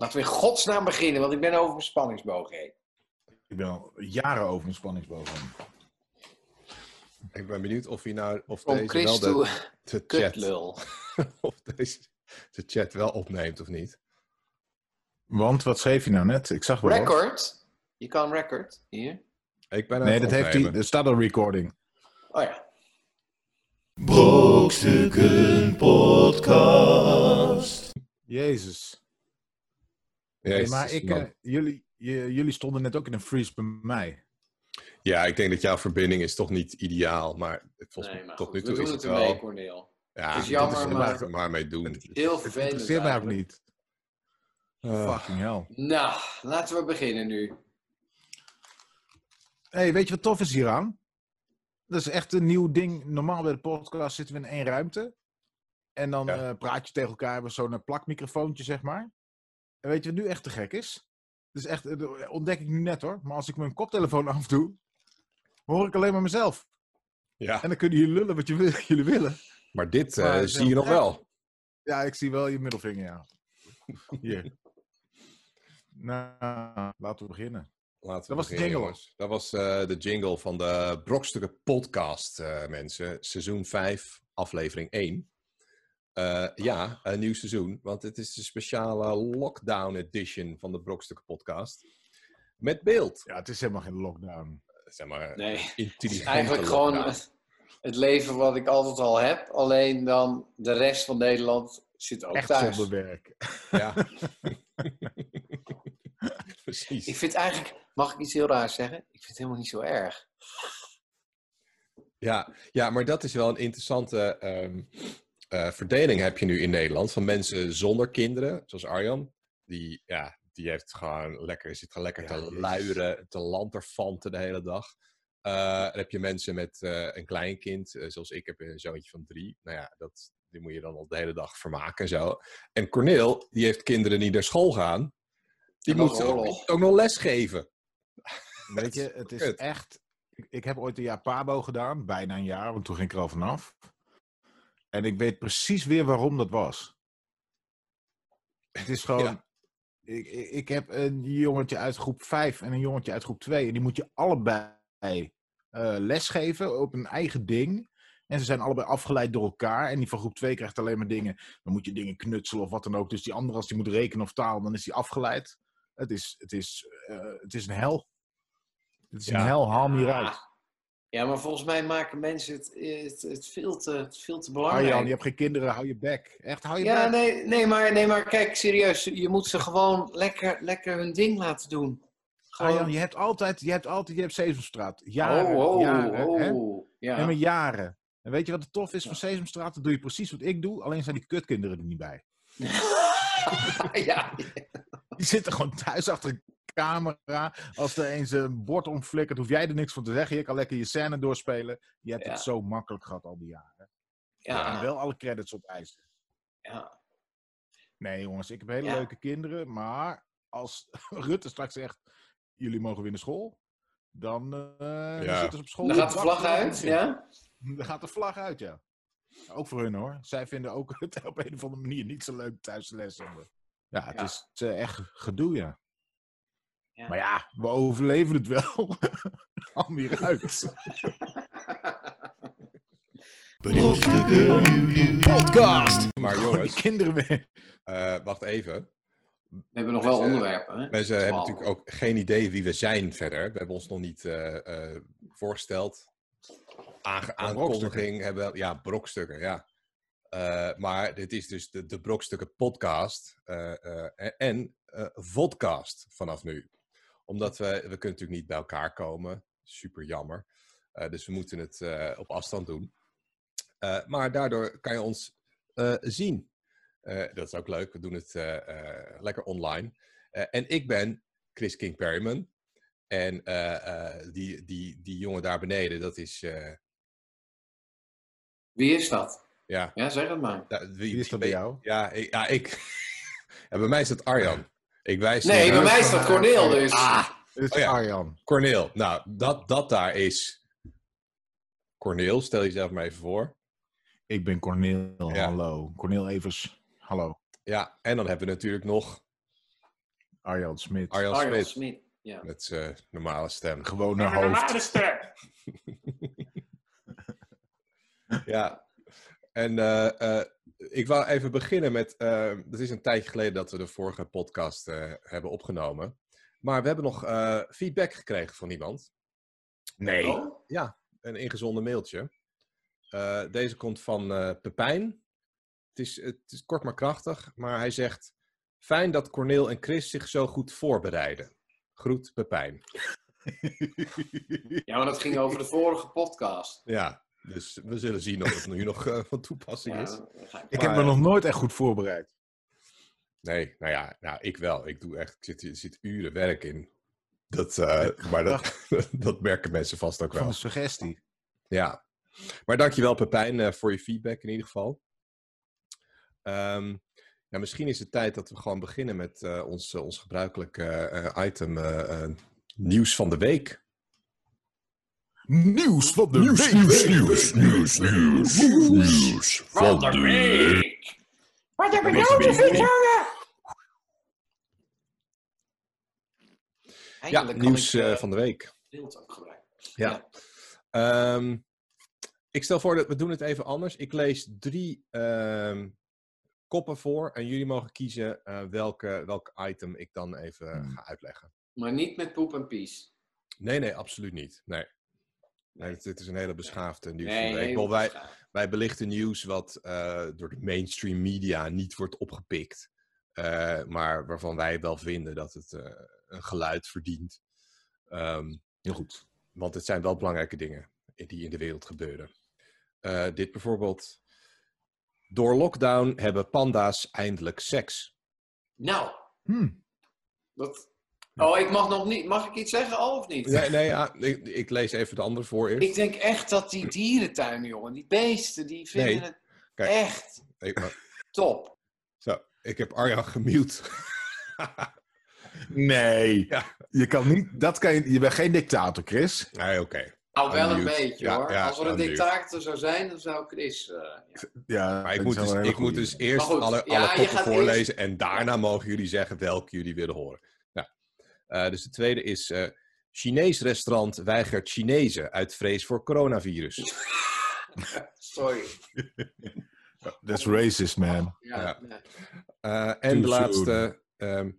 Laten we in godsnaam beginnen, want ik ben over mijn spanningsboog heen. Ik ben al jaren over mijn spanningsboog heen. Ik ben benieuwd of hij nou of Om deze Chris wel de, de chat kutlul. of deze de chat wel opneemt of niet. Want wat schreef je nou net? Ik zag wel. Record? Je kan record, hier. Ik ben aan Nee, het dat heeft hij. Er staat al recording. Oh ja. Brokstukken Podcast. Jezus. Jezus, maar ik, eh, jullie, je- jullie stonden net ook in een freeze bij mij. Ja, ik denk dat jouw verbinding is toch niet ideaal, maar volgens Nee, mij maar tot goed, nu toe is het het ermee, wel. Corneel. Ja, Het is jammer, dat is maar- er maar mee doen. Heel Het vervelend. interesseert mij ook niet. Ah. Fucking hell. Nou, laten we beginnen nu. hey, weet je wat tof is hieraan? Dat is echt een nieuw ding. Normaal bij de podcast zitten we in één ruimte. En dan Ja. eh, praat je tegen elkaar. Hebben we zo'n eh, plakmicrofoontje, zeg maar. En weet je wat nu echt te gek is? Dat is echt, eh, dat ontdek ik nu net hoor. Maar als ik mijn koptelefoon afdoe, hoor ik alleen maar mezelf. Ja, En dan kunnen jullie lullen wat je jullie willen. maar dit eh, Maar zie je nog wel. Ja, ik zie wel je middelvinger, ja. Hier. Nou, laten we beginnen. Laten we Dat was de jingle. Dat was eh, de jingle van de Brokstukken podcast, eh, mensen. Seizoen 5, aflevering 1. Eh, ja, een nieuw seizoen, want het is de speciale lockdown edition van de Brokstukken podcast. Met beeld. Ja, het is helemaal geen lockdown. Zeg maar, Nee, het is eigenlijk gewoon lockdown. het, het leven wat ik altijd al heb. Alleen dan de rest van Nederland zit ook Echt thuis. zonder werk. Ja. Precies. Ik vind eigenlijk, mag ik iets heel raars zeggen? Ik vind het helemaal niet zo erg. Ja, ja, maar dat is wel een interessante ehm, eh, verdeling heb je nu in Nederland. Van mensen zonder kinderen, zoals Arjan. Die, ja, die heeft gewoon lekker, zit gewoon lekker Ja, te jezus. luieren, te lanterfanten de hele dag. Eh, dan heb je mensen met eh, een kleinkind, zoals ik heb een zoontje van drie. Nou ja, dat, die moet je dan al de hele dag vermaken en zo. En Corneel, die heeft kinderen die naar school gaan. Die En moet ook, nog les geven. Weet je, het is echt... Ik, ik heb ooit een jaar Pabo gedaan, bijna een jaar, want toen ging ik er al vanaf. En ik weet precies weer waarom dat was. Het is gewoon... Ja. Ik, ik, heb een jongetje uit groep 5 en een jongetje uit groep 2. En die moet je allebei eh, lesgeven op een eigen ding. En ze zijn allebei afgeleid door elkaar. En die van groep 2 krijgt alleen maar dingen. Dan moet je dingen knutselen of wat dan ook. Dus die andere, als die moet rekenen of taal, dan is die afgeleid. Het is, het is, eh, het is een hel. Het is Ja. een hel, haal me hieruit. Ja, maar volgens mij maken mensen het, het, het, veel, te, het veel te belangrijk. Arjan, je hebt geen kinderen, hou je bek. Echt, hou je Ja, bek. nee, nee, maar, nee, maar kijk, serieus. Je moet ze gewoon lekker, lekker hun ding laten doen. Gewoon... Arjan, je hebt altijd, je hebt altijd, je hebt Sesamstraat. Jaren, oh, oh, jaren, hè? oh. Ja. Nee, maar jaren. En weet je wat het tof is van Sesamstraat? Dan doe je precies wat ik doe, alleen zijn die kutkinderen er niet bij. ja. Die zitten gewoon thuis achter een camera. Als er eens een bord omflikkert, hoef jij er niks van te zeggen. Je kan lekker je scène doorspelen. Je hebt Ja. het zo makkelijk gehad al die jaren. En Ja. wel alle credits opeisen. ja. Nee jongens, ik heb hele Ja. leuke kinderen. Maar als Rutte straks zegt, jullie mogen weer naar school. Dan, eh, dan zitten ze op school. Dan gaat de vlag uit, ja? Dan gaat de vlag uit, ja. Ook voor hun hoor. Zij vinden ook het op een of andere manier niet zo leuk thuisles hebben. Ja, het Ja. is eh, echt gedoe, ja. Ja. Maar ja, we overleven het wel. Al meer uit. Brokstukken Podcast. Maar die jongens, kinderen weer. eh, wacht even. We hebben nog wel onderwerpen, hè? Mensen hebben natuurlijk ook geen idee wie we zijn verder. We hebben ons nog niet eh, eh, voorgesteld. Aange- aankondiging hebben. Ja, brokstukken, ja. Eh, maar dit is dus de, de Brokstukken podcast. eh, eh, en eh vodcast vanaf nu. Omdat we, we kunnen natuurlijk niet bij elkaar komen. Super jammer. Eh, dus we moeten het eh, op afstand doen. Eh, maar daardoor kan je ons eh, zien. Eh, dat is ook leuk. We doen het eh, eh, lekker online. Eh, en ik ben Chris King Perryman. En eh, eh, die, die, die jongen daar beneden, dat is. eh, Wie is dat? ja, Ja, zeg het maar. ja, wie, Wie is dat bij jou? Ja, ik. Ja, ik ja, bij mij is het Arjan. Ik wijs Nee, naar- bij mij is dat Corneel dus. Ah, Dit is Oh ja. Arjan. Corneel. Nou, dat, dat daar is. Corneel, stel jezelf maar even voor. Ik ben Corneel, Ja. hallo. Corneel Evers, hallo. Ja, en dan hebben we natuurlijk nog. Arjan Smit. Arjan Arjan Smit. Smit. Ja. Met zijn normale stem. Gewone hoofd. Ja. En eh, eh, ik wou even beginnen met. eh het is een tijdje geleden dat we de vorige podcast eh, hebben opgenomen. Maar we hebben nog eh, feedback gekregen van iemand. Nee. Oh, Ja, een ingezonden mailtje. Deze komt van Pepijn. Het is, het is kort maar krachtig, maar hij zegt: Fijn dat Corneel en Chris zich zo goed voorbereiden. Groet Pepijn. Ja, maar dat ging over de vorige podcast. Ja, dus we zullen zien of het nu nog eh, van toepassing Ja, is. ik- Ik heb me nog nooit echt goed voorbereid. Nee, nou ja, nou, ik wel. Ik doe echt, ik zit, er zit uren werk in. Dat, eh, maar dat, dat merken mensen vast ook Van wel. een suggestie. Ja. Maar dankjewel Pepijn eh, voor je feedback in ieder geval. Ehm, ja, misschien is het tijd dat we gewoon beginnen met eh, ons, eh, ons gebruikelijke eh, item eh, eh, nieuws van de week. Nieuws van de Nieuws, week. nieuws, nieuws, nieuws, nieuws, nieuws van de week. Wat heb ik nou te vertellen? Ja, nieuws ik, eh, eh, van de week. beeld ook. Ja. Ehm, ik stel voor dat we doen het even anders. Ik lees drie ehm, koppen voor en jullie mogen kiezen eh, welke, welk item ik dan even Hmm. ga uitleggen. Maar niet met poep en pies. Nee, nee, absoluut niet. Nee. Nee, dit, is een hele beschaafde nieuws van Nee, de week. nee, Wel, wij, wij belichten nieuws wat eh, door de mainstream media niet wordt opgepikt. eh, maar waarvan wij wel vinden dat het eh, een geluid verdient. Ehm, Heel goed. want het zijn wel belangrijke dingen die in de wereld gebeuren. Eh, dit bijvoorbeeld. Door lockdown hebben panda's eindelijk seks. Nou, Hm. dat... Oh, ik mag nog niet... Mag ik iets zeggen al of niet? Nee, nee ja, ik, ik lees even de andere voor eerst. Ik denk echt dat die dierentuinen, jongen, die beesten, die vinden Nee. het Kijk. echt maar- top. zo, ik heb Arjan gemute. Nee. Ja. Je kan niet, dat kan je, je bent geen dictator, Chris. nee, oké. Nou, wel een beetje Ja, hoor. ja, Als er een dictator zou zijn, dan zou Chris... eh, ja. Ja, Maar ik moet dus, ik moet dus eerst alle, ja, alle voorlezen en daarna mogen jullie zeggen welke jullie willen horen. Eh, dus de tweede is eh, Chinees restaurant weigert Chinezen uit vrees voor coronavirus. Sorry. That's racist, man. Ja, Ja. ja. Eh, en de laatste, ehm,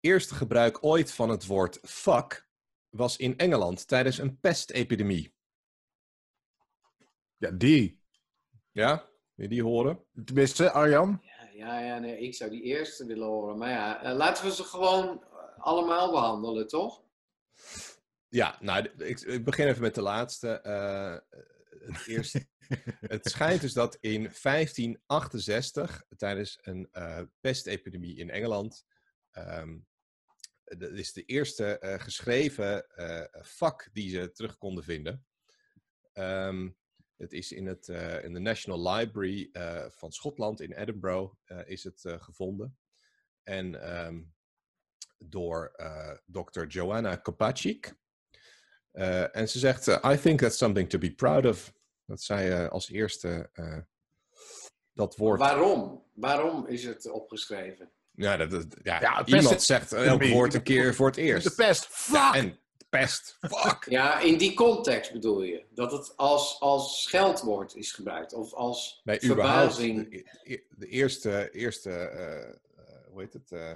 eerste gebruik ooit van het woord fuck was in Engeland tijdens een pestepidemie. Ja, die. Ja, wil je die horen? Tenminste, Arjan. Ja, ja, ja, nee, ik zou die eerste willen horen. Maar ja, eh, laten we ze gewoon allemaal behandelen, toch? Ja, nou, ik, ik begin even met de laatste. Eh, het, eerste, het schijnt dus dat in 1568, tijdens een eh, pestepidemie in Engeland, ehm, dat is de eerste eh, geschreven eh, vak die ze terug konden vinden. Ehm, het is in, het, eh, in de National Library eh, van Schotland in Edinburgh eh, is het gevonden. En ehm, door eh Dr. Joanna Kopacik. Eh, en ze zegt, eh, I think that's something to be proud of. Dat zij eh, als eerste eh, dat woord... Waarom? Waarom is het opgeschreven? Ja, dat, dat- ja, iemand zegt elk woord een keer voor het De eerst. pest. Fuck! Ja, en pest, fuck. Ja, in die context bedoel je? Dat het als, als scheldwoord is gebruikt? Of als Nee, verbazing? De, de eerste, eerste hoe heet het? eh,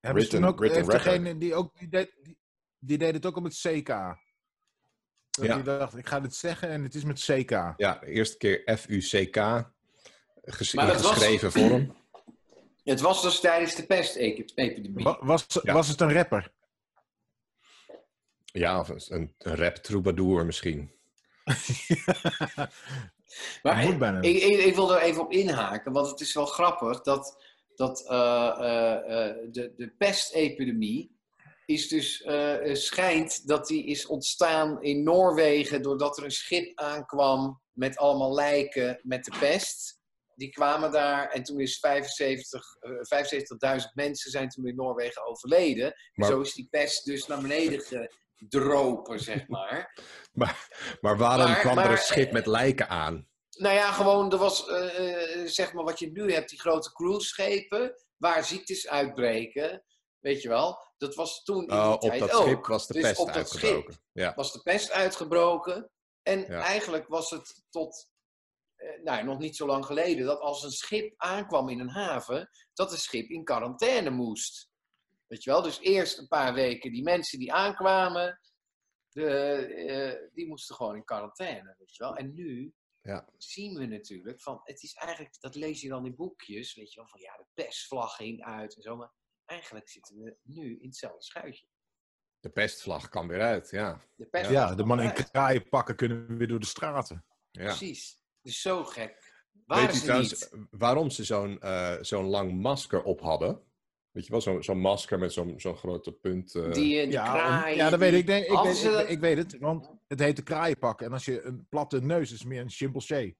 Hebben ze Written- toen ook, written heeft record. degene die ook, die deed, die, die deed het ook op het CK. Dat Ja. Die dacht, ik ga dit zeggen en het is met CK. ja, de eerste keer F-U-C-K. Ges was- geschreven vorm. Het was dus tijdens de pestepidemie. Wa- Was, Ja. was het een rapper? Ja, of een, een rap troubadour misschien. Maar ik, ik, ik wil er even op inhaken, want het is wel grappig dat, dat eh, eh, eh, de, de pestepidemie is dus, schijnt dat die is ontstaan in Noorwegen doordat er een schip aankwam met allemaal lijken met de pest. Die kwamen daar en toen is 75, eh, 75.000 mensen zijn toen in Noorwegen overleden. En Maar- zo is die pest dus naar beneden gedropen, zeg maar. Maar waarom Maar- kwam er een schip met lijken aan? Nou ja, gewoon, er was, eh, eh, zeg maar wat je nu hebt, die grote cruiseschepen. waar ziektes uitbreken, weet je wel, dat was toen in Oh, op tijd dat ook. schip was de Dus pest uitgebroken. Ja. was de pest uitgebroken. En Ja. eigenlijk was het tot, eh, nou, nog niet zo lang geleden, dat als een schip aankwam in een haven, dat het schip in quarantaine moest. Weet je wel? Dus eerst een paar weken die mensen die aankwamen, de, die moesten gewoon in quarantaine. Weet je wel? En nu Ja. zien we natuurlijk van, het is eigenlijk, dat lees je dan in boekjes, weet je wel, van ja, de pestvlag ging uit en zo, maar eigenlijk zitten we nu in hetzelfde schuitje. De pestvlag kan weer uit, ja. De pestvlag Ja, de mannen in kraaien pakken kunnen weer door de straten. ja. Precies. Dus zo gek. Waren Weet trouwens niet? waarom ze zo'n eh, zo'n lang masker op hadden? Weet je wel, zo'n zo'n masker met zo'n zo'n grote punt. eh, Die, die Ja, kraaien, ja, dat weet ik. Nee, ik, weet, ze ik, weet het, want het heet de kraaienpak. En als je een platte neus is, meer een chimpansee.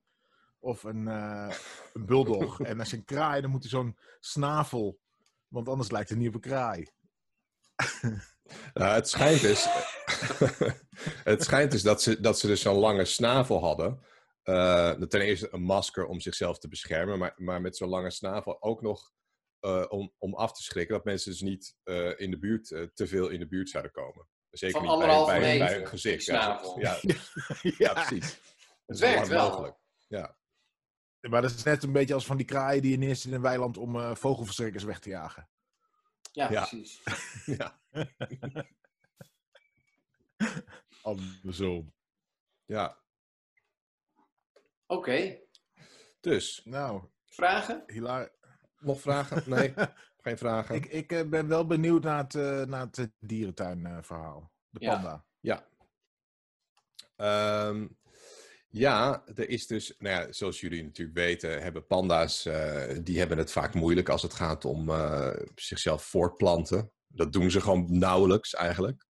Of een, eh een bulldog. en als je een kraai, dan moet hij zo'n snavel. Want anders lijkt het niet op een kraai. Nou, het schijnt dus, het schijnt dus dat, ze, dat ze dus zo'n lange snavel hadden. Eh, ten eerste een masker om zichzelf te beschermen, maar, maar met zo'n lange snavel ook nog eh, om, om af te schrikken dat mensen dus niet eh, in de buurt, eh, te veel in de buurt zouden komen. Zeker Van niet bij, bij, hun gezicht. Ja, ja, ja, precies. Dat is werkt wel. mogelijk. Ja. Maar dat is net een beetje als van die kraaien die je neerzet in een weiland om eh, vogelverschrikkers weg te jagen. Ja, Ja. precies. Ja. Andersom. ja, Oké. dus Nou, Vragen? hilaar. Nog vragen? Nee, geen vragen. Ik, ik eh, ben wel benieuwd naar het, eh, naar het eh, dierentuinverhaal. de Ja. panda. Ja. Ehm, ja, er is dus, nou ja, zoals jullie natuurlijk weten, hebben panda's, die hebben het vaak moeilijk als het gaat om zichzelf voortplanten. Dat doen ze gewoon nauwelijks eigenlijk.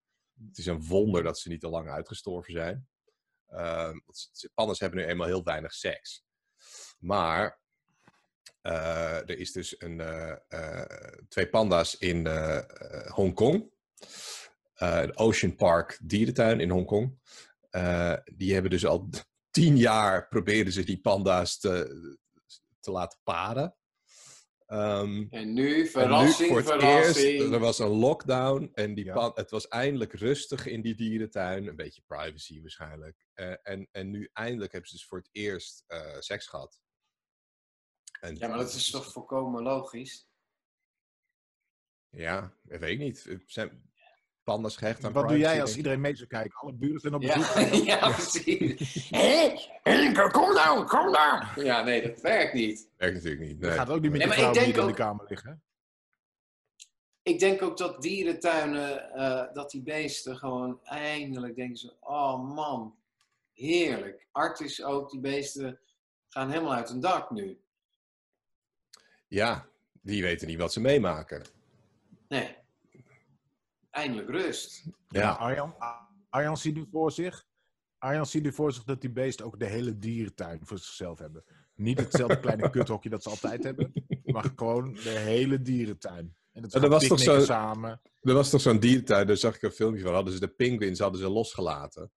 Het is een wonder dat ze niet te lang uitgestorven zijn. Ze- panda's hebben nu eenmaal heel weinig seks. Maar er is dus een, eh, eh, twee panda's in eh, eh, Hongkong eh, de Ocean Park dierentuin in Hongkong. Eh die hebben dus al tien jaar proberen ze die panda's te, te laten paren. Ehm, En nu, en verrassing, nu voor het verrassing. eerst, er was een lockdown en die Ja. pan, het was eindelijk rustig in die dierentuin. Een beetje privacy waarschijnlijk. Eh, en, en nu eindelijk hebben ze dus voor het eerst eh, seks gehad. En, Ja, maar dat is toch volkomen logisch? Ja, dat weet ik niet. Zijn panda's gehecht aan Wat doe jij als iedereen mee zou kijken? Alle buren zijn op Ja, bezoek. ja precies. Hé, kom nou, kom nou. Ja, nee, dat werkt niet. ik. Werkt natuurlijk niet. Nee. gaat ook niet met Nee, de die denk in de ook- kamer liggen. Ik denk ook dat dierentuinen, eh, dat die beesten gewoon eindelijk denken ze, oh man, heerlijk. Artis ook, die beesten gaan helemaal uit hun dak nu. Ja, die weten niet wat ze meemaken. Nee. Eindelijk rust. Ja, Arjan, Arjan ziet nu voor zich. Arjan ziet nu voor zich dat die beesten ook de hele dierentuin voor zichzelf hebben. Niet hetzelfde kleine kuthokje dat ze altijd hebben, maar gewoon de hele dierentuin. En dat er gaan was toch zo- samen. er was toch zo'n diertuin, daar zag ik een filmpje van. Hadden ze de pinguïns hadden ze losgelaten.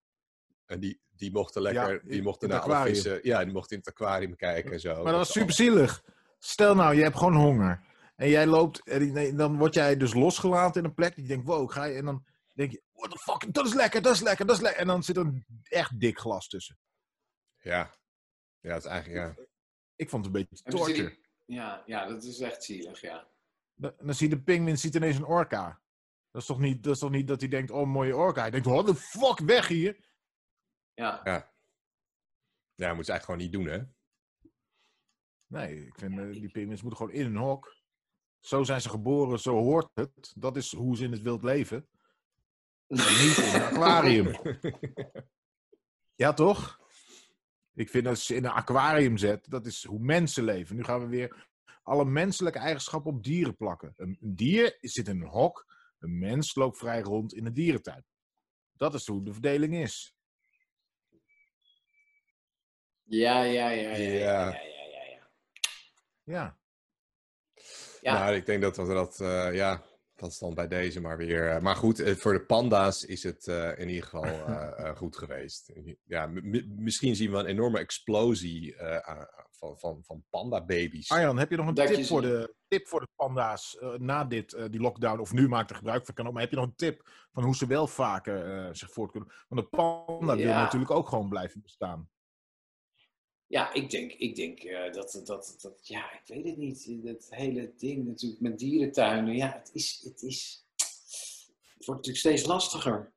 En die, die mochten lekker, Ja, die mochten naar alle aquarium. vissen. Ja, die mochten in het aquarium kijken en zo. Maar dat was ze super zielig. Stel nou, je hebt gewoon honger. En jij loopt, en nee, dan word jij dus losgelaten in een plek. Je denkt, wow, ik ga je. En dan denk je, what the fuck, dat is lekker, dat is lekker, dat is lekker. En dan zit er een echt dik glas tussen. Ja. ja, het is eigenlijk, ja. Ik vond het een beetje die- torture. Ja, ja, dat is echt zielig, ja. Dan, dan zie je de pinguïn ziet ineens een orka. Dat is toch niet dat, is toch niet dat hij denkt, oh, mooie orka. Hij denkt, what the fuck, weg hier. Ja, Ja, ja moet ze eigenlijk gewoon niet doen, hè? Nee, ik vind eh, die pinguïns moeten gewoon in een hok. Zo zijn ze geboren, zo hoort het. Dat is hoe ze in het wild leven. En niet in een aquarium. Ja, toch? Ik vind als je in een aquarium zet, dat is hoe mensen leven. Nu gaan we weer alle menselijke eigenschappen op dieren plakken. Een, een dier zit in een hok, een mens loopt vrij rond in een dierentuin. Dat is hoe de verdeling is. Ja, ja, ja, ja, ja, Ja. ja, ja, ja. Nou, ik denk dat we dat, eh, ja, dat is dan bij deze maar weer. eh, maar goed, eh, voor de panda's is het eh, in ieder geval goed geweest. Ja, misschien zien we een enorme explosie eh, van, van, van panda-baby's. Arjan, heb je nog een Dat tip voor, de, tip voor de panda's eh, na dit, eh, die lockdown? Of nu maakt er gebruik van, kan ook. Maar heb je nog een tip van hoe ze wel vaker eh, zich voort kunnen? Want de panda wil natuurlijk ook gewoon blijven bestaan. Ja, ik denk, ik denk eh, dat, dat, dat, ja, ik weet het niet. Dat hele ding natuurlijk met dierentuinen, ja, het is, het is, het wordt natuurlijk steeds lastiger.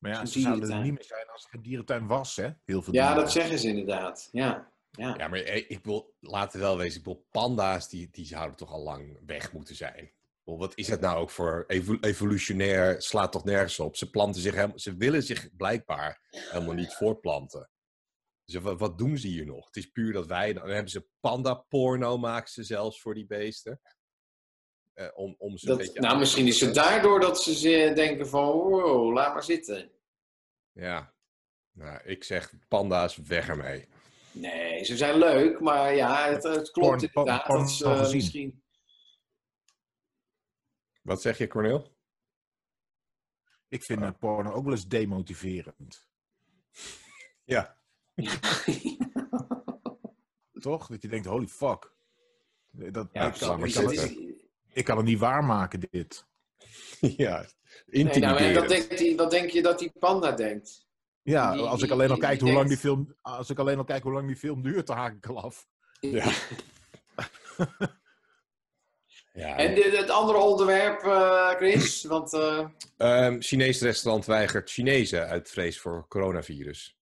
Maar ja, ze zouden er niet meer zijn als er geen dierentuin was, hè? Heel veel Ja, dat zeggen ze inderdaad. Ja, ja. Ja, maar eh, ik wil, laten we wel wezen, ik wil panda's, die, die zouden toch al lang weg moeten zijn. Wat is het nou ook voor evo- evolutionair, slaat toch nergens op. Ze, planten zich helemaal, ze willen zich blijkbaar helemaal niet voortplanten. Dus wat, wat doen ze hier nog? Het is puur dat wij, dan hebben ze panda-porno, maken ze zelfs voor die beesten. Eh, om, om ze een Dat, beetje nou, misschien is het daardoor dat ze ze denken van, wow, laat maar zitten. Ja, nou, ik zeg panda's, weg ermee. Nee, ze zijn leuk, maar ja, het, het klopt Porn- inderdaad. porn dat misschien... Wat zeg je, Cornel? Ik vind eh, porno ook wel eens demotiverend. Ja. Toch? Dat je denkt, holy fuck. Dat, Ja, ik, kan, ik, precies. kan Het het, is- ik kan het niet waarmaken, dit. ja, Nee, nou, die, wat denk je dat die panda denkt? Ja, Die- als ik die- alleen al die- kijk die hoe lang die film, als ik alleen al kijk hoe lang die film duurt, dan haak ik al af. Ja. ja, En dit- het andere onderwerp, eh, Chris, want eh, Ehm Chinees restaurant weigert Chinezen uit vrees voor coronavirus.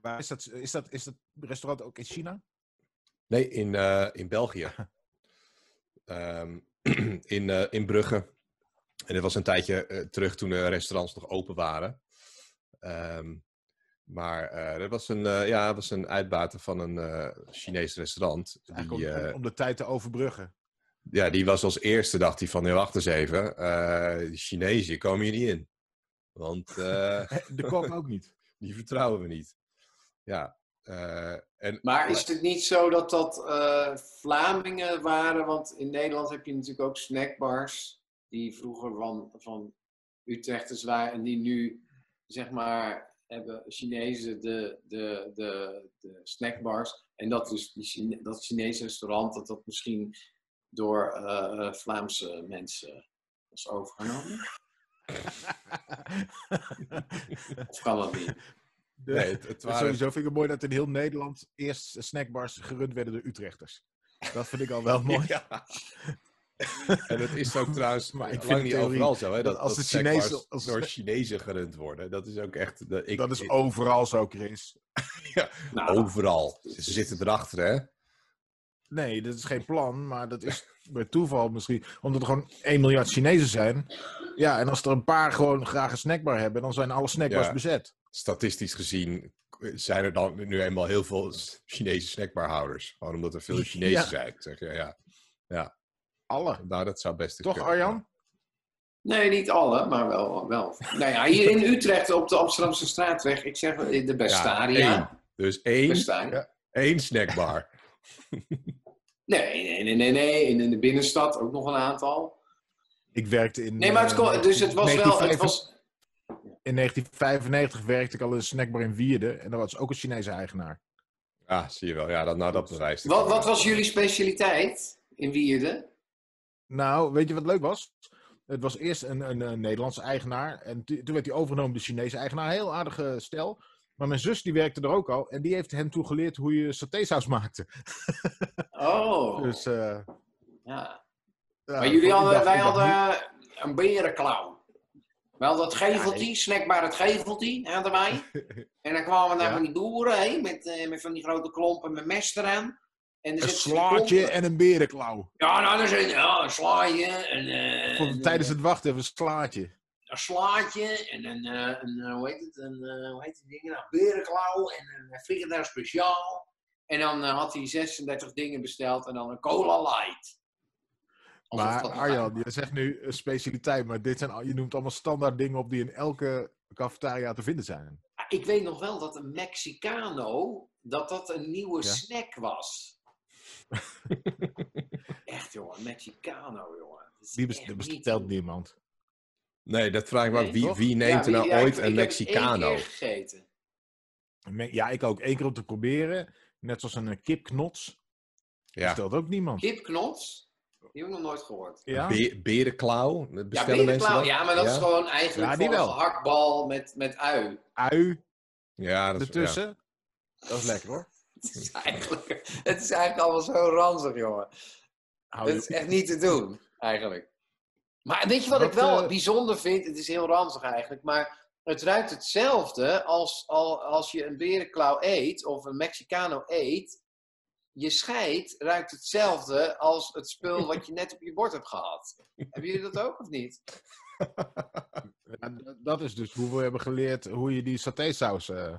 Waar Is dat, is, dat, is dat restaurant ook in China? Nee, in, eh, in België. Ehm, in, eh, in Brugge. En dit was een tijdje eh, terug toen de restaurants nog open waren. Ehm, maar eh dat was een, eh, ja, dat was een uitbater van een eh Chinees restaurant. Die, Eigenlijk om, om de tijd te overbruggen. ja, die was als eerste, dacht hij van, nee, wacht eens even. die Chinezen komen hier niet in. Want De kok ook niet. die vertrouwen we niet. Ja. eh, en, Maar is het niet zo dat dat eh, Vlamingen waren? Want in Nederland heb je natuurlijk ook snackbars. Die vroeger van, van Utrechters waren. En die nu, zeg maar, hebben Chinezen de, de, de, de snackbars. En dat dus die Chine- dat Chinese restaurant, dat dat misschien door eh, Vlaamse mensen was overgenomen. Of kan dat niet? De- nee, het, het waren, Sowieso vind ik het mooi dat in heel Nederland eerst snackbars gerund werden door Utrechters. Dat vind ik al wel mooi. Ja. En het is ook trouwens Maar ik vind lang niet theorie overal zo, hè? Dat, dat als dat de Chinezen- als- door Chinezen gerund worden. Dat is ook echt... Ik, dat is overal zo, Chris. Nou, overal. Ze zitten erachter, hè? Nee, dat is geen plan, maar dat is bij toeval misschien. Omdat er gewoon 1 miljard Chinezen zijn. Ja, en als er een paar gewoon graag een snackbar hebben, dan zijn alle snackbars Ja. bezet. Statistisch gezien zijn er dan nu eenmaal heel veel Chinese snackbarhouders. Gewoon omdat er veel Chinezen Ja. zijn. Zeg je, ja. ja. Alle. Nou, dat zou best Toch, kunnen. Arjan? Nee, niet alle, maar wel. wel. Nou ja, hier in Utrecht op de Amsterdamse straatweg, ik zeg wel, de Bestaria. één. Dus één, Bestaria. ja, één snackbar. Nee, nee, nee, nee, nee. En in de binnenstad ook nog een aantal. Ik werkte in. Nee, maar het, eh, kon, dus het was wel. Het 1995 was, In 1995 werkte ik al in een snackbar in Wierden. En daar was ook een Chinese eigenaar. Ja, zie je wel. Ja, dat, nou, dat bewijst het wat, wat was jullie specialiteit in Wierden? Nou, weet je wat leuk was? Het was eerst een, een, een Nederlandse eigenaar. En toen werd hij overgenomen door de Chinese eigenaar. Heel aardige stel. Maar mijn zus die werkte er ook al. En die heeft hem toen geleerd hoe je satésaus maakte. Oh, Dus, eh, ja. ja, Maar jullie hadden, wij hadden een berenklauw. We hadden het geveltje, snackbar het geveltje, hadden wij. En dan kwamen daar Ja. van die boeren heen, met, eh, met van die grote klompen met mest eraan. En dan Een slaatje en een berenklauw. Ja, nou, zit ja, een slaatje en, eh, en, tijdens eh, het wachten even een slaatje. een slaatje en een, eh, een eh, hoe heet het, een, eh, hoe heet die dingen, nou, berenklauw en een frikandel speciaal. En dan eh, had hij 36 dingen besteld en dan een cola light. Maar Arjan, je zegt nu een specialiteit. Maar dit zijn, al- je noemt allemaal standaard dingen op die in elke cafetaria te vinden zijn. Ik weet nog wel dat een Mexicano, dat dat een nieuwe Ja? snack was. echt, jongen. Mexicano, jongen. Die bestelt te niemand. Nee, dat vraag ik me. Nee, Wie, wie neemt Ja, er nou wie- ja, ooit ik- een ik heb het één Mexicano? keer gegeten. Ja, ik ook. Eén keer om te proberen. Net zoals een eh, kipknots. Ja. Bestelt ook niemand. Kipknots? Die heb ik nog nooit gehoord. Ja? Be- berenklauw? Ja, mensen berenklauw. dat? Ja, maar dat is gewoon eigenlijk Ja, een wel. gehaktbal met, met ui. Ui Ja, dat is, ja. ertussen. Dat is lekker hoor. Het is eigenlijk, het is eigenlijk allemaal zo ranzig, jongen. Hou Het is echt niet te doen, eigenlijk. Maar weet je wat ik wel eh, bijzonder vind? Het is heel ranzig eigenlijk, maar het ruikt hetzelfde als, al, als je een berenklauw eet of een Mexicano eet. Je scheid ruikt hetzelfde als het spul wat je net op je bord hebt gehad. Hebben jullie dat ook of niet? Ja, dat is dus hoe we hebben geleerd hoe je die satésaus eh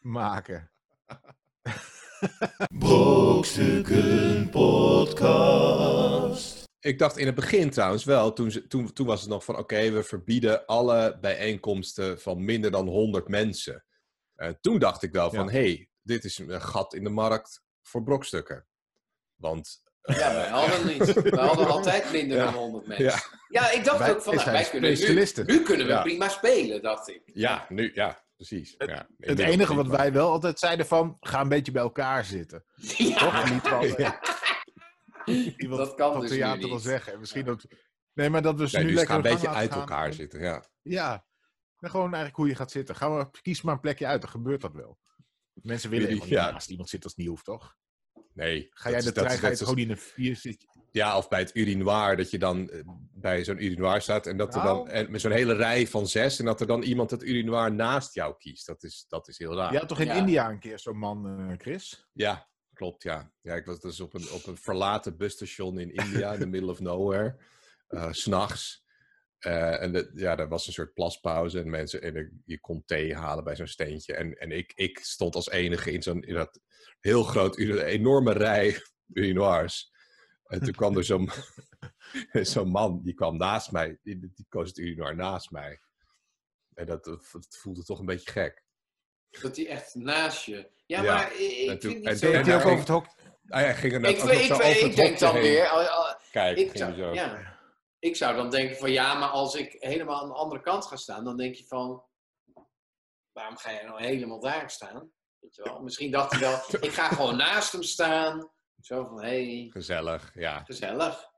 maken. Brokstukken Podcast. Ik dacht in het begin trouwens wel, toen, ze, toen, toen was het nog van oké, we verbieden alle bijeenkomsten van minder dan 100 mensen. En toen dacht ik wel van Ja. hé, hey, dit is een gat in de markt voor brokstukken. Want Ja, wij hadden niet. We hadden altijd minder Ja. dan 100 mensen. Ja. Ja, ik dacht Wij- ook van, nou, wij kunnen nu, specialisten. nu kunnen we Ja. prima spelen, dacht ik. ja, nu, ja, precies. Ja, Het inmiddels enige wat wij wel altijd zeiden van, ga een beetje bij elkaar zitten. Ja, Toch? Niet van, Ja. iemand Dat kan van dus theater niet. wil zeggen. En misschien dat... Nee, maar dat we ze Nee, nu dus lekker ga een beetje uit elkaar gaan. zitten, ja. Ja. En gewoon eigenlijk hoe je gaat zitten. Gaan we, kies maar een plekje uit, dan gebeurt dat wel. Mensen willen helemaal niet ja. naast iemand zitten als het niet hoeft, toch? Nee. Ga jij de trein, is ga je gewoon in een vier zit. Ja, of bij het urinoir, dat je dan eh, bij zo'n urinoir staat en dat er dan Nou. en met zo'n hele rij van zes en dat er dan iemand het urinoir naast jou kiest. Dat is, dat is heel raar. Je had toch in Ja. India een keer zo'n man, eh, Chris? Ja, klopt, ja. Ja, ik was dus op een, op een verlaten busstation in India, in the middle of nowhere, eh, s s'nachts. Eh, en de, ja, er was een soort plaspauze en mensen, en je kon thee halen bij zo'n steentje. En, en ik, ik stond als enige in zo'n in dat heel groot, enorme rij urinoirs. En toen kwam er zo'n zo'n man, die kwam naast mij, die, die koos het urinoir naast mij. En dat, dat voelde toch een beetje gek. Dat hij echt naast je. Ja, Ja. maar ik, ik En toen- vind en niet toen- zo... Deed hij ook over het hok? Ah, hij ging er net Ik, ik, zo ik, over ik het denk dan heen. weer... al- al- Kijk, ging zo. ja, ik zou dan denken van ja, maar als ik helemaal aan de andere kant ga staan, dan denk je van, waarom ga jij nou helemaal daar staan? Weet je wel? Misschien dacht hij wel, ik ga gewoon naast hem staan. Zo van, hé, hey, Gezellig, ja. gezellig.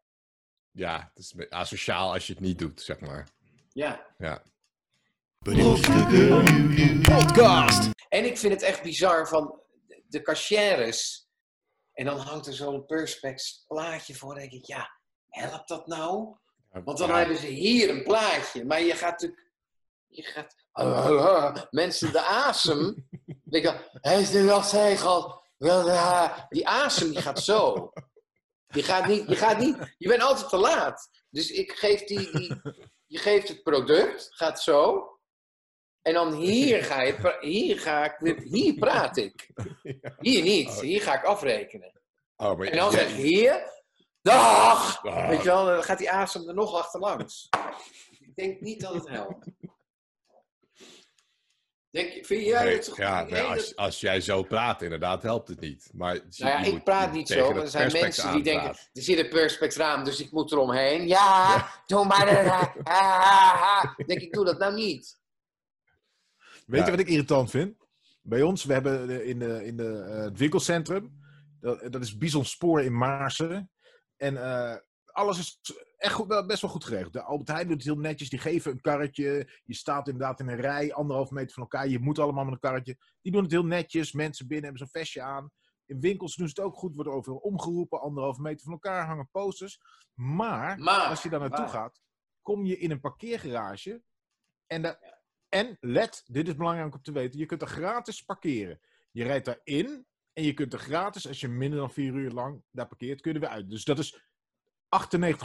Ja, het is asociaal als je het niet doet, zeg maar. Ja. Ja. Podcast. En ik vind het echt bizar van de cachères. En dan hangt er zo'n perspex plaatje voor. Dan denk ik, ja, helpt dat nou? Want dan Ja. hebben ze hier een plaatje. Maar je gaat natuurlijk... Je gaat... mensen de asem... Ik, hij is nu wel zegel. Ja. Die asem die gaat zo. Je gaat niet... Je, gaat niet, je bent altijd te laat. Dus ik geef die, die... Je geeft het product, gaat zo. En dan hier ga, je, hier ga ik... Hier praat ik. Hier niet. Hier ga ik afrekenen. Oh, maar En dan zeg ik hier... Dag! Ah. Weet je wel, dan gaat die asem er nog achterlangs. Ik denk niet dat het helpt. Denk, vind jij Nee, het toch ja, nee, nee, dat- als, als jij zo praat, inderdaad, helpt het niet. Maar Nou ja, ik praat niet zo, er zijn mensen die denken, er zit een perspex raam, dus ik moet eromheen. Ja, doe maar. denk ik, doe dat nou niet. Weet Ja. je wat ik irritant vind? Bij ons, we hebben in, de, in de, eh, het winkelcentrum, dat, dat is Bison Spoor in Maarsen. En eh, alles is echt goed, wel, best wel goed geregeld. De Albert Heijn doet het heel netjes, die geven een karretje. Je staat inderdaad in een rij, anderhalf meter van elkaar. Je moet allemaal met een karretje. Die doen het heel netjes, mensen binnen hebben zo'n vestje aan. In winkels doen ze het ook goed, worden overal omgeroepen, anderhalf meter van elkaar, hangen posters. Maar Maar, als je daar naartoe gaat, kom je in een parkeergarage. En, daar- en let, dit is belangrijk om te weten, je kunt er gratis parkeren. Je rijdt daarin en je kunt er gratis, als je minder dan vier uur lang daar parkeert, kun je er weer uit. Dus dat is 98%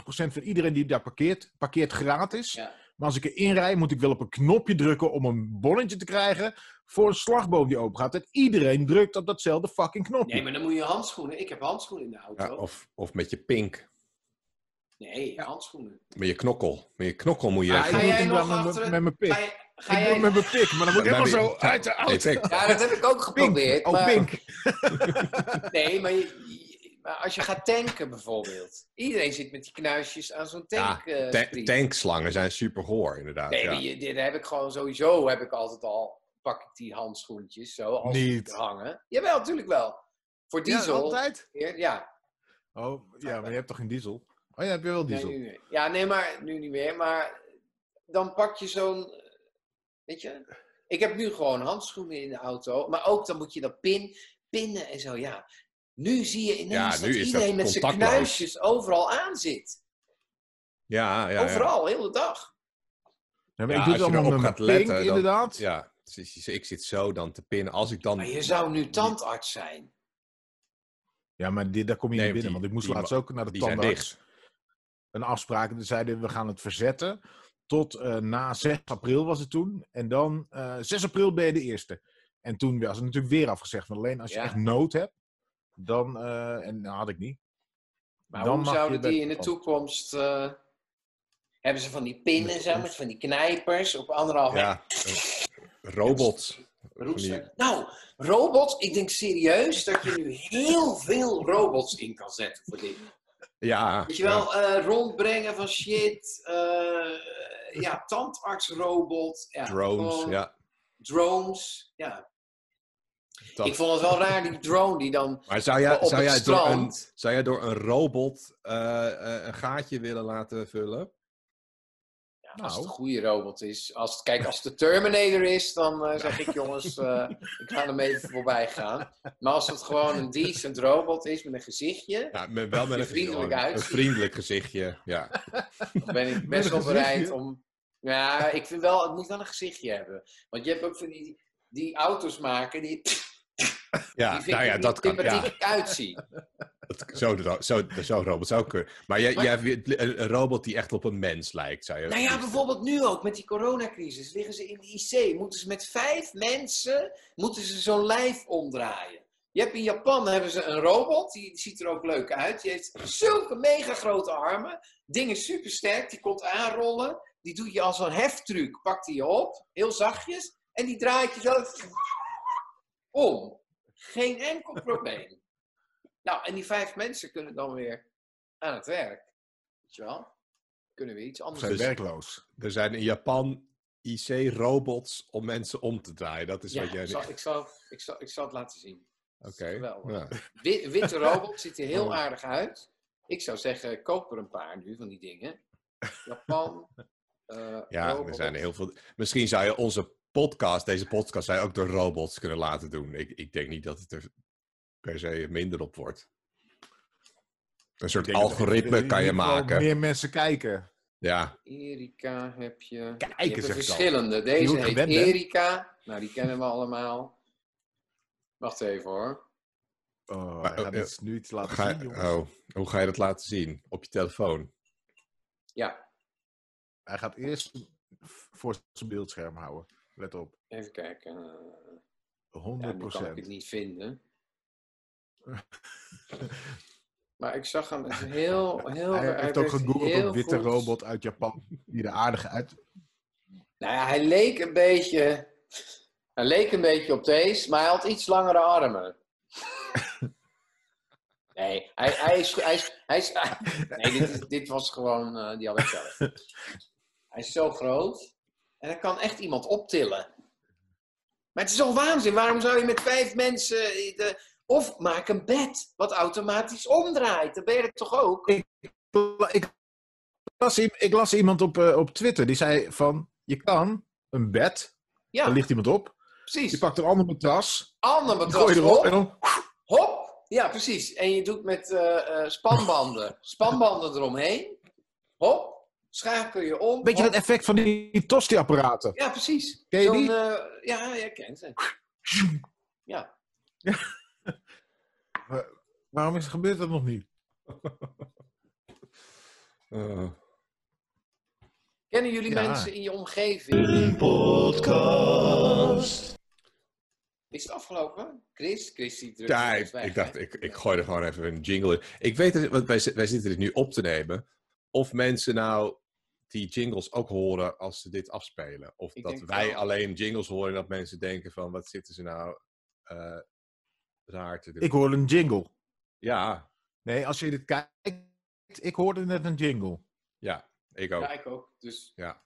van iedereen die daar parkeert, parkeert gratis. Ja. Maar als ik erin rij, moet ik wel op een knopje drukken om een bonnetje te krijgen voor een slagboom die open gaat. En iedereen drukt op datzelfde fucking knopje. Nee, maar dan moet je handschoenen. Ik heb handschoenen in de auto. Ja, of, of met je pink, Nee, handschoenen. met je knokkel. Met je knokkel moet je... Ja, Ga jij nog dan met, achter- met mijn pik. Ga, ik doe jij... het met mijn pik, maar dan moet ik helemaal die- zo uit de Nee, auto. Ja, dat heb ik ook Pink. geprobeerd. Oh, maar... pink. Nee, maar je- je- Maar als je gaat tanken bijvoorbeeld. Iedereen zit met die knuisjes aan zo'n tank. Ja, eh, tankslangen zijn super goor, inderdaad. Nee, ja. dit heb ik gewoon sowieso, heb ik altijd al, pak ik die handschoentjes zo, als die Niet. hangen. Jawel, natuurlijk wel. Voor Ja, diesel. altijd? Ja, ja. Oh, ja, maar je hebt toch geen diesel? Oh ja, heb je wel Nee, diesel? nu niet meer. ja, nee, maar nu niet meer. Maar dan pak je zo'n, weet je, ik heb nu gewoon handschoenen in de auto, maar ook dan moet je dat pin, pinnen en zo, ja. Nu zie je ineens nu dat is iedereen dat met zijn knuisjes overal aan zit. Ja, ja, ja. overal, heel de dag. Ja, maar Ja, ik doe het allemaal met gaat pink, letten, dan- inderdaad. Ja, precies. ik zit zo dan te pinnen. Als ik dan... Maar je zou nu tandarts zijn. Ja, maar dit, daar kom je Nee, niet binnen. die- want ik moest die laatst ook naar de tandarts. Een afspraak. En zeiden we gaan het verzetten. Tot eh, na 6 april was het toen. En dan eh 6 april ben je de eerste. En toen was het natuurlijk weer afgezegd. Van alleen als je Ja. echt nood hebt. Dan, eh, en dat had ik niet. Maar Dan hoe zouden die in de toekomst... hebben ze van die pinnen zo, met toekomst. van die knijpers op anderhalf Ja, robots. Die- Nou, robots, ik denk serieus dat je nu heel veel robots in kan zetten voor dit. Ja, Weet je wel, rondbrengen van shit, ja, tandartsrobot. Ja, drones, gewoon ja. Drones, ja. Dat- Ik vond het wel raar, die drone die dan... Maar zou jij, op zou, het jij door een, strand. zou jij door een robot eh, eh, een gaatje willen laten vullen? Ja, als het Nou. een goede robot is. Als het, kijk, als het de Terminator is, dan eh, zeg ik jongens, ik ga hem even voorbij gaan. Maar als het gewoon een decent robot is met een gezichtje, Ja, met, wel met een, vriendelijk een, uitziet. vriendelijk gezichtje. Ja. dan ben ik best een wel bereid om... Ja, ik vind wel, het moet wel een gezichtje hebben. Want je hebt ook van die, die auto's maken die, die Ja, vind nou ja, dat kan. Ja, uitzien. dat, zo, zo, zo'n robot zou kunnen. Maar jij, Maar- jij hebt een, robot die echt op een mens lijkt, zou je Nou ja, bijvoorbeeld nu ook met die coronacrisis. Liggen ze in de IC, moeten ze met vijf mensen moeten ze zo'n lijf omdraaien. Je hebt in Japan hebben ze een robot, die ziet er ook leuk uit. Die heeft zulke mega grote armen. Ding is super sterk, die komt aanrollen. Die doet je als een heftruc, pakt hij je op, heel zachtjes. En die draait je zo om. Geen enkel probleem. Nou, en die vijf mensen kunnen dan weer aan het werk. Weet je wel? Kunnen we iets anders zijn Dus- werkloos. Er zijn in Japan IC-robots om mensen om te draaien. Dat is Ja, wat jij... ik zal, ik, zal, ik, zal, ik zal het laten zien. Oké. geweldig. Ja. Wi- witte robot ziet er heel aardig uit. Ik zou zeggen, koop er een paar nu van die dingen. Japan. Eh, Ja, er zijn er heel veel. Misschien zou je onze podcast, deze podcast, zou je ook door robots kunnen laten doen. Ik, ik denk niet dat het er per se minder op wordt. Een soort er algoritme kan je maken. Meer mensen kijken. Ja, Erika heb je. Kijken, je hebt zeg ik al. verschillende. Deze heet gewend? Erika. Nou, die kennen we allemaal. Wacht even hoor. Oh, Maar, hij gaat eh, nu iets laten ga zien, jongens. oh, hoe ga je dat laten zien? Op je telefoon? Ja, Hij gaat eerst voor zijn beeldscherm houden. Let op. even kijken. Eh, 100 ja, kan ik het niet vinden. Maar ik zag hem heel, heel... Hij heeft ook gegoogeld op witte goed- robot uit Japan. Die er aardig uit. Nou ja, hij leek een beetje... Hij leek een beetje op deze, maar hij had iets langere armen. Nee, hij, hij is... Hij is, hij is nee, dit, is- dit was gewoon... eh, die had ik zelf. Hij is zo groot. En hij kan echt iemand optillen. Maar het is toch waanzin? Waarom zou je met vijf mensen... De, of maak een bed wat automatisch omdraait. Dan ben je toch ook? Ik las, i- ik las iemand op, eh, op Twitter. Die zei van... Je kan een bed. Ja, Daar ligt iemand op. Je precies. pakt een ander matras. Ander matras gooi je erop. erop. En dan... Hop! Ja, precies. En je doet met eh, eh, spanbanden. Spanbanden eromheen. Hop. Schakel je om. Weet je dat effect van die tosti-apparaten? Ja, precies. Ken je die? eh, ja, je kent ze. Ja. Waarom is, gebeurt dat nog niet? Eh, Kennen jullie Ja. mensen in je omgeving? Een podcast. Is het afgelopen? Chris? Chris die drukt ja, er ik, eens weg, ik dacht, ik, ik gooi er gewoon even een jingle in. Ik weet het, want wij, wij zitten dit nu op te nemen. Of mensen nou die jingles ook horen als ze dit afspelen. Of Ik dat wij wel. alleen jingles horen en dat mensen denken van, wat zitten ze nou eh, raar te doen. Ik hoor een jingle. Ja, Nee, als je dit kijkt, ik hoorde net een jingle. Ja, ik ook. Ja, ik ook. Dus Ja.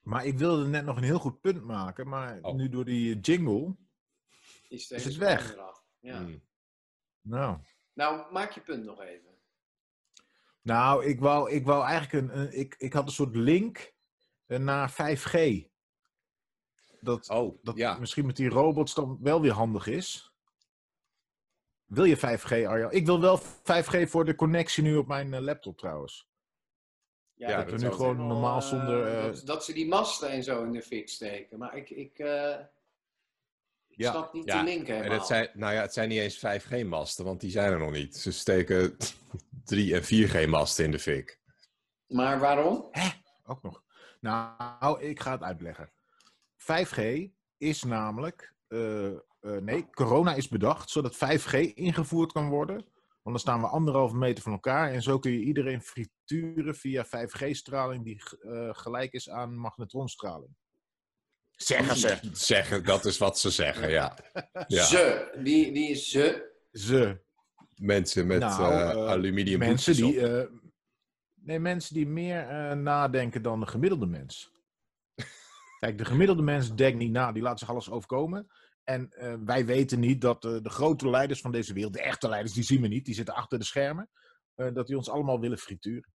Maar ik wilde net nog een heel goed punt maken, maar Oh. nu door die jingle, is, het weg? Ja. Mm. nou... Nou, maak je punt nog even. Nou, ik wou, ik wou eigenlijk een, een- ik, ik had een soort link eh, naar 5G. Dat, Oh, dat ja. misschien met die robots dan wel weer handig is. Wil je 5G, Arjan? Ik wil wel 5G voor de connectie nu op mijn eh, laptop trouwens. Ja, Ja, dat dat we nu gewoon normaal zonder... eh, dat, dat ze die masten en zo in de fik steken. Maar ik, ik, eh, ik Ja. snap niet Ja, de link helemaal. En het zijn, nou ja, het zijn niet eens 5G-masten, want die zijn er nog niet. Ze steken 3 en 4G-masten in de fik. Maar waarom? Ook nog. Nou, ik ga het uitleggen. 5G is namelijk. eh, eh, nee, corona is bedacht zodat 5G ingevoerd kan worden. Want dan staan we anderhalve meter van elkaar. En zo kun je iedereen frituren via 5G-straling die eh, gelijk is aan magnetronstraling. Zeggen ze. Zeggen, dat is wat ze zeggen, ja. ja. Ze. Wie, wie is ze? Ze. Mensen met Nou, eh, aluminium Mensen die. eh, nee, mensen die meer eh, nadenken dan de gemiddelde mens. Kijk, de gemiddelde mens denkt niet na, die laat zich alles overkomen. En eh, wij weten niet dat eh, de grote leiders van deze wereld, de echte leiders, die zien we niet, die zitten achter de schermen, eh, dat die ons allemaal willen frituren.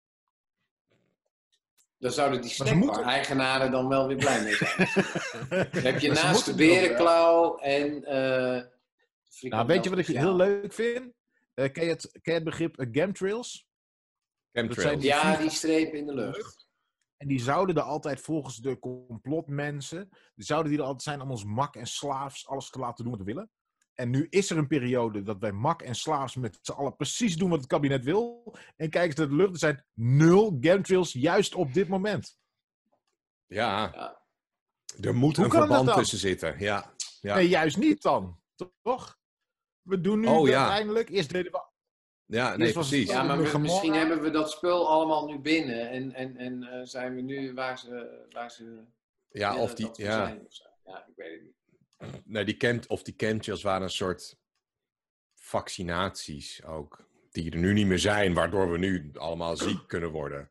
Dan zouden die snackbar-eigenaren dan wel weer blij mee zijn. Dan heb je Maar naast de berenklauw en... eh Nou, weet je wat ik heel leuk vind? Eh, ken, je het, ken je het begrip eh, chemtrails? Chemtrails. zijn die- Ja, die streep in de lucht. En die zouden er altijd volgens de complotmensen, die zouden die er altijd zijn om ons mak en slaafs alles te laten doen wat we willen. En nu is er een periode dat wij mak en slaafs met z'n allen precies doen wat het kabinet wil. En kijken ze naar de lucht, er zijn nul chemtrails juist op dit moment. Ja. Ja. Er moet Hoe een verband dan? tussen zitten, ja. ja. Nee, juist niet dan. Toch? We doen nu Oh, ja. uiteindelijk, eerst deden we... Ja, nee, precies. Ja, maar we- misschien hebben we dat spul allemaal nu binnen. En, en, en eh, zijn we nu waar ze, waar ze Ja, of die, ja. zijn. of zo. Ja, ik weet het niet. Nee, die chem, of die chemtrails waren een soort vaccinaties ook. Die er nu niet meer zijn, waardoor we nu allemaal ziek kunnen worden.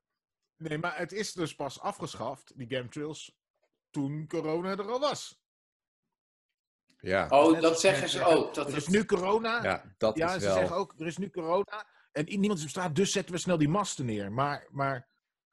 Nee, maar het is dus pas afgeschaft, die chemtrails, toen corona er al was. Ja, Oh, dat zeggen ze ook. Dat Er is is nu corona, ja dat Ja, is ze wel... zeggen ook, er is nu corona en niemand is op straat, dus zetten we snel die masten neer. Maar, maar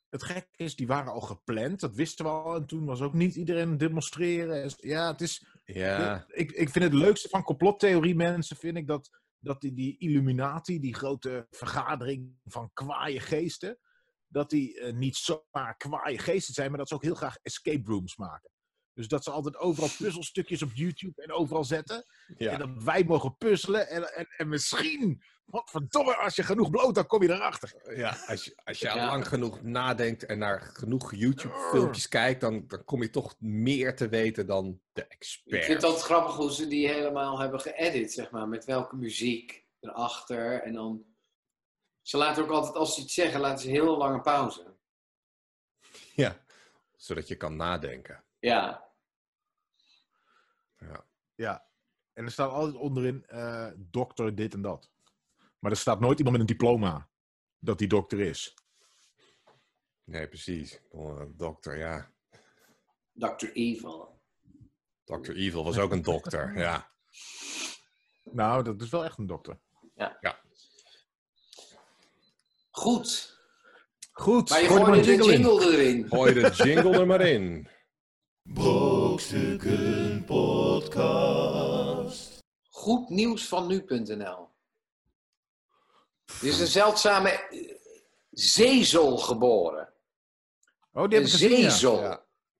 het gekke is, die waren al gepland, dat wisten we al. En toen was ook niet iedereen demonstreren. Ja, het is, Ja, ik, ik vind het leukste van complottheorie mensen, vind ik dat, dat die, die Illuminati, die grote vergadering van kwaaie geesten, dat die eh, niet zomaar kwaaie geesten zijn, maar dat ze ook heel graag escape rooms maken. Dus dat ze altijd overal puzzelstukjes op YouTube en overal zetten. En dat wij mogen puzzelen. En, en, en misschien, wat verdomme, als je genoeg bloot, dan kom je erachter. ja als je, als je Ja. lang genoeg nadenkt en naar genoeg YouTube-filmpjes kijkt, dan, dan kom je toch meer te weten dan de Ik expert. vind het altijd grappig hoe ze die helemaal hebben geëdit, zeg maar. Met welke muziek erachter. En dan... Ze laten ook altijd, als ze iets zeggen, laten ze heel lange pauze. Ja, zodat je kan nadenken. Ja. Ja. Ja. En er staat altijd onderin, eh, dokter dit en dat. Maar er staat nooit iemand met een diploma dat die dokter is. Nee, precies. Oh, een dokter, ja. Dr. Evil. Dr. Evil was ook een dokter, ja. Nou, dat is wel echt een dokter. Goed. Goed, Maar je gooi gooide de jingle in. jingle erin. Gooi de jingle er maar in. Brokstukken Podcast. Goed nieuws van nu.nl. Er is een zeldzame eh, zezel geboren. Oh, die Een gezien, ja.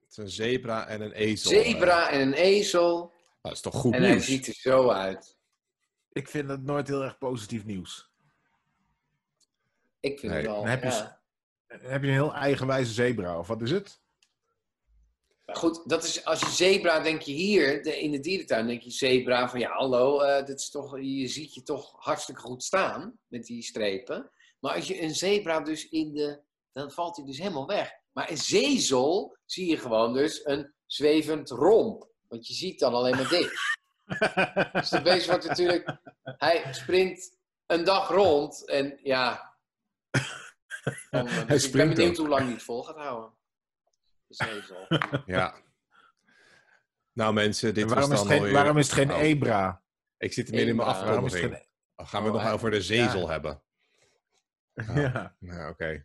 Het is een zebra en een ezel. Zebra en een ezel. Dat is toch goed En hij nieuws? ziet er zo uit. Ik vind dat nooit heel erg positief nieuws. Ik vind Nee, het wel. dan heb je ja. Dan heb je een heel eigenwijze zebra, of wat is het? Maar goed, dat is, als je zebra, denk je hier de, in de dierentuin, denk je zebra van ja, hallo, dit is toch, je ziet je toch hartstikke goed staan met die strepen. Maar als je een zebra dus in de, dan valt hij dus helemaal weg. Maar een zezel zie je gewoon dus een zwevend romp. Want je ziet dan alleen maar dit. Dus de beest wordt natuurlijk, hij springt een dag rond. En ja. Dan, Hij dus ik ben benieuwd hoe lang hij het vol gaat houden. Ja. Nou mensen, dit En waarom, was is dan het geen, waarom is het geen Oh, Ebra? Ik zit er meer in mijn is afkondiging. geen... Gaan we het Oh, nog over de zezel Ja. hebben? Ja. Nou, oké.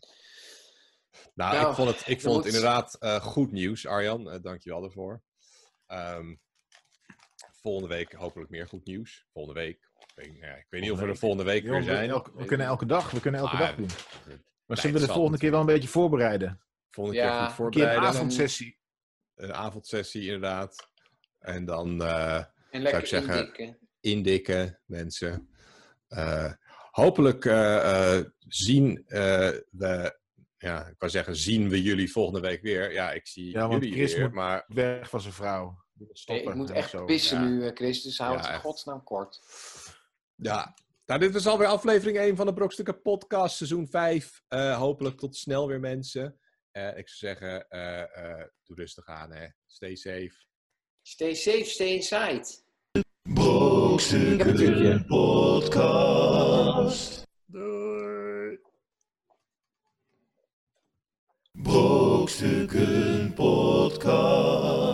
Nou, Nou, ik vond het, ik vond het moet- inderdaad eh, goed nieuws, Arjan. Eh dank je wel daarvoor. Ehm, volgende week hopelijk meer goed nieuws. Volgende week. Ik weet, ja, ik weet niet of we er volgende week weer we, zijn. elke- we kunnen elke dag, we kunnen elke Maar- dag doen. Maar zullen we de volgende keer wel een beetje voorbereiden? Volgende Ja, keer goed een Een keer een voorbereiden. avondsessie. Een avondsessie inderdaad. En dan eh, En lekker ik zeggen- indikken. indikken, mensen. Eh, hopelijk eh, eh, zien eh, we, ja, ik wou zeggen, zien we jullie volgende week weer. Ja, ik zie Ja, want jullie Chris weer, moet- maar Weg van zijn vrouw. Hey, stoppen. ik moet echt zo. pissen ja. nu, Chris. Dus hou Ja, het in godsnaam kort. ja. Nou, dit was alweer aflevering 1 van de Brokstukken podcast, seizoen 5. Eh, hopelijk tot snel weer mensen. Eh, ik zou zeggen, eh, eh, doe rustig aan hè. Stay safe. Stay safe, stay inside. Brokstukken Podcast. Doei! Brokstukken Podcast.